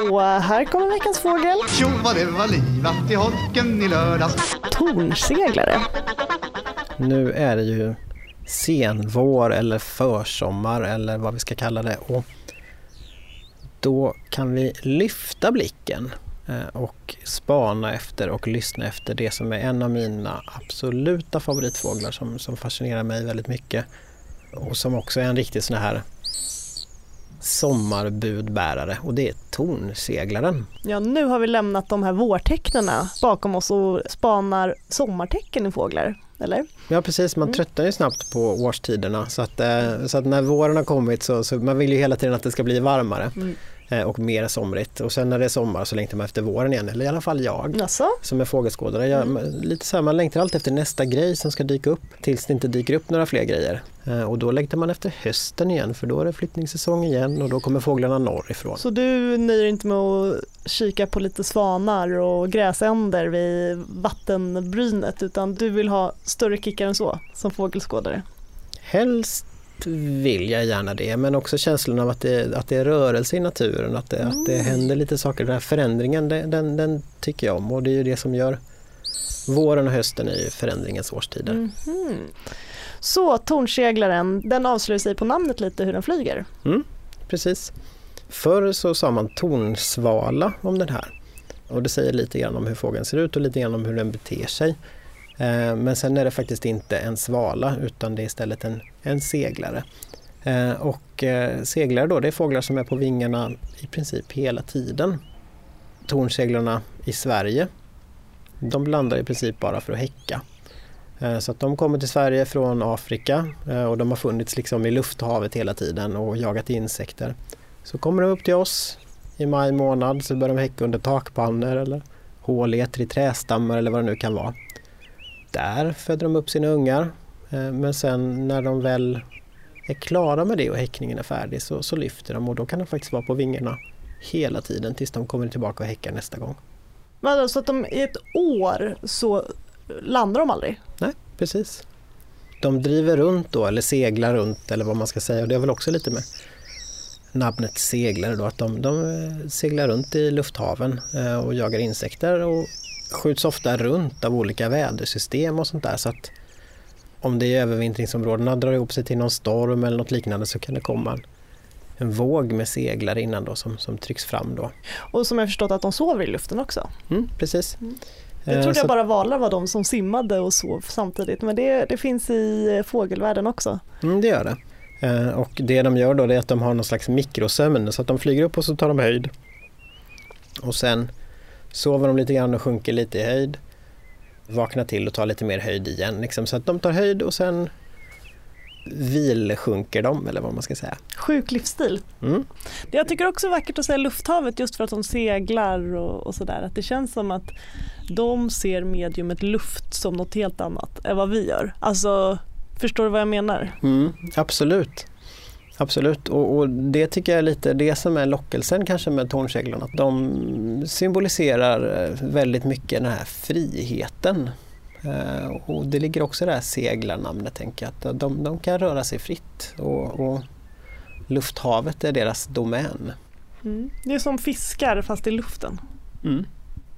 Och här kommer veckans fågel. Tjo vad det var livat i holken i lördags. Tornseglare. Nu är det ju senvår eller försommar eller vad vi ska kalla det. Och då kan vi lyfta blicken eh, och spana efter och lyssna efter det som är en av mina absoluta favoritfåglar som, som fascinerar mig väldigt mycket och som också är en riktig sån här sommarbudbärare och det är tornseglaren. Ja, nu har vi lämnat de här vårtecknena bakom oss och spanar sommartecken i fåglar, eller? Ja precis, man Mm. tröttnar ju snabbt på årstiderna så att, eh, så att när våren har kommit så, så man vill ju hela tiden att det ska bli varmare Mm. Eh, och mer somrigt och sen när det är sommar så längtar man efter våren igen, eller i alla fall jag Jaså? som är fågelskådare. Jag, Mm. Lite så här, man längtar alltid efter nästa grej som ska dyka upp tills det inte dyker upp några fler grejer. Eh, och då längtar man efter hösten igen för då är det flyttningssäsong igen och då kommer fåglarna norrifrån. Så du nöjer inte med att kika på lite svanar och gräsänder vid vattenbrynet utan du vill ha större kickar än så som fågelskådare? Helst vill jag gärna det men också känslan av att det, att det är rörelse i naturen, att det, att det Mm. händer lite saker. Den här förändringen den, den, tycker jag om och det är ju det som gör våren och hösten är ju förändringens årstider. Mhm. Så tornseglaren, den avslöjar sig på namnet lite hur den flyger. Precis. Förr så sa man tornsvala om den här. Och det säger lite grann om hur fågeln ser ut och lite grann om hur den beter sig. Eh, men sen är det faktiskt inte en svala utan det är istället en, en seglare. Eh, och eh, seglare då, det är fåglar som är på vingarna i princip hela tiden. Tornseglarna i Sverige, de landar i princip bara för att häcka. Så att de kommer till Sverige från Afrika och de har funnits liksom i lufthavet hela tiden och jagat insekter. Så kommer de upp till oss i maj månad så börjar de häcka under takpannor eller hål i trästammar eller vad det nu kan vara. Där föder de upp sina ungar eh, men sen när de väl är klara med det och häckningen är färdig så, så lyfter de och då kan de faktiskt vara på vingarna hela tiden tills de kommer tillbaka och häckar nästa gång. Vadå, så att de i ett år så landar de aldrig? Nej, precis. De driver runt då, eller seglar runt eller vad man ska säga. Och det är väl också lite med namnet seglare då, att de, de eh, seglar runt i lufthaven eh, och jagar insekter och skjuts ofta runt av olika vädersystem och sånt där. Så att om det i övervintringsområdena drar ihop sig till någon storm eller något liknande så kan det komma en, en våg med seglare innan då som, som trycks fram då. Och som jag förstått att de sover i luften också. Mm, precis. Jag Eh, trodde så- jag bara valar var de som simmade och sov samtidigt men det, det finns i eh, fågelvärlden också. Mm, det gör det. Eh, och det de gör då är att de har någon slags mikrosömn så att de flyger upp och så tar de höjd. Och sen sover de lite grann och sjunker lite i höjd. Vaknar till och tar lite mer höjd igen. Liksom. Så att de tar höjd och sen vilsjunker de eller vad man ska säga. Sjuk livsstil. Mm. Jag tycker också vackert att säga lufthavet just för att de seglar och, och sådär. Att det känns som att de ser mediumet luft som något helt annat än vad vi gör. Alltså, förstår du vad jag menar? Mm, absolut. Absolut, och, och det tycker jag är lite det som är lockelsen kanske med tornseglarna. Att de symboliserar eh, väldigt mycket den här friheten. Eh, Och det ligger också i det här seglarnamnet tänker jag. Att de, de kan röra sig fritt och, och lufthavet är deras domän. Mm. Det är som fiskar fast i luften.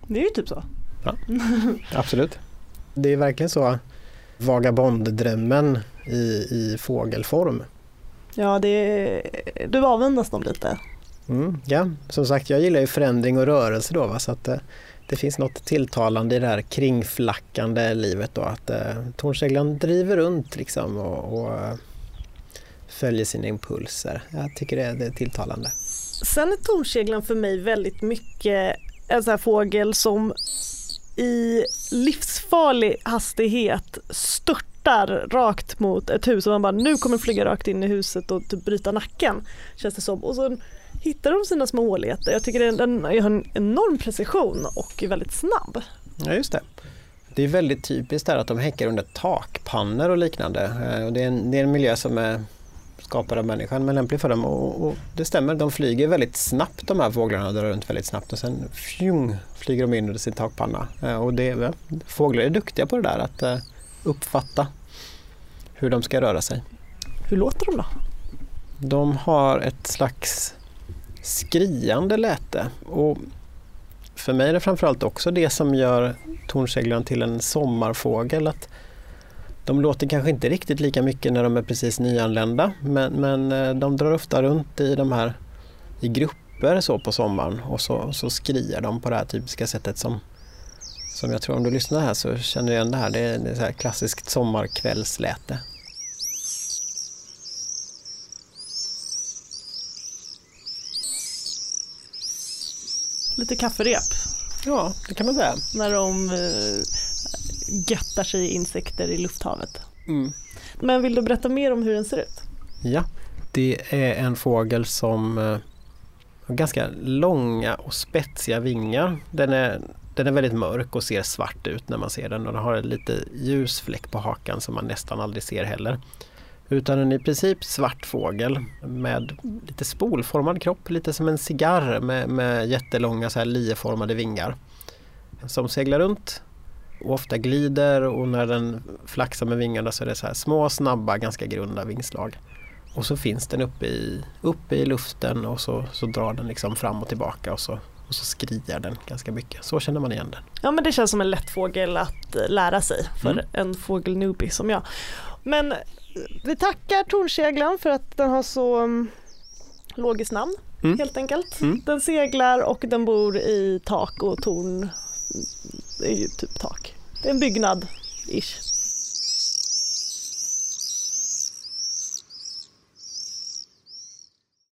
Det är ju typ så. Absolut. Det är verkligen så vagabonddrömmen i, i fågelform. Ja, det du avundas dem lite. Mm, ja, som sagt jag gillar ju förändring och rörelse då va? så att eh, det finns något tilltalande i det här kringflackande livet då att eh, tornseglaren driver runt liksom och, och eh, följer sina impulser. Jag tycker det, är- det är tilltalande. Sen är tornseglan för mig väldigt mycket en sån här fågel som i livsfarlig hastighet störtar rakt mot ett hus och man bara nu kommer flyga rakt in i huset och typ bryta nacken känns det som. Och så hittar de sina små håligheter. Jag tycker den, den har en enorm precision och är väldigt snabb. Ja just det. Det är väldigt typiskt där att de häckar under takpannor och liknande. Eh, och det, är en, det är en miljö som är skapad av människan men lämplig för dem och, och det stämmer, de flyger väldigt snabbt de här fåglarna drar runt väldigt snabbt och sen fjung, flyger de in under sin takpanna. Eh, och det, fåglar är duktiga på det där att eh, uppfatta hur de ska röra sig. Hur låter de då? De har ett slags skriande läte. Och för mig är det framförallt också det som gör tornseglaren till en sommarfågel. Att de låter kanske inte riktigt lika mycket när de är precis nyanlända men, men eh, de drar ofta runt i de här i grupper så på sommaren och så, så skriar de på det här typiska sättet som, som jag tror om du lyssnar här så känner du igen det här. Det är, det är så här klassiskt sommarkvällsläte. Lite kafferep Ja, det kan man säga. när de eh, göttar sig i insekter i lufthavet. Mm. Men vill du berätta mer om hur den ser ut? Ja, det är en fågel som eh, har ganska långa och spetsiga vingar. Den är, den är väldigt mörk och ser svart ut när man ser den och den har en lite ljus fläck på hakan som man nästan aldrig ser heller. Utan en i princip svart fågel med lite spolformad kropp, lite som en cigarr med, med jättelånga så här lieformade vingar. Som seglar runt och ofta glider och när den flaxar med vingarna så är det så här små, snabba, ganska grunda vingslag. Och så finns den uppe i, uppe i luften och så, så drar den liksom fram och tillbaka och så, och så skriar den ganska mycket. Så känner man igen den. Ja men det känns som en lätt fågel att eh, lära sig för Mm. en fågelnewbie som jag. Men eh, vi tackar tornseglaren för att den har så um, logiskt namn Mm. helt enkelt. Mm. Den seglar och den bor i tak och torn är ju typ tak. Det är en byggnad, ish.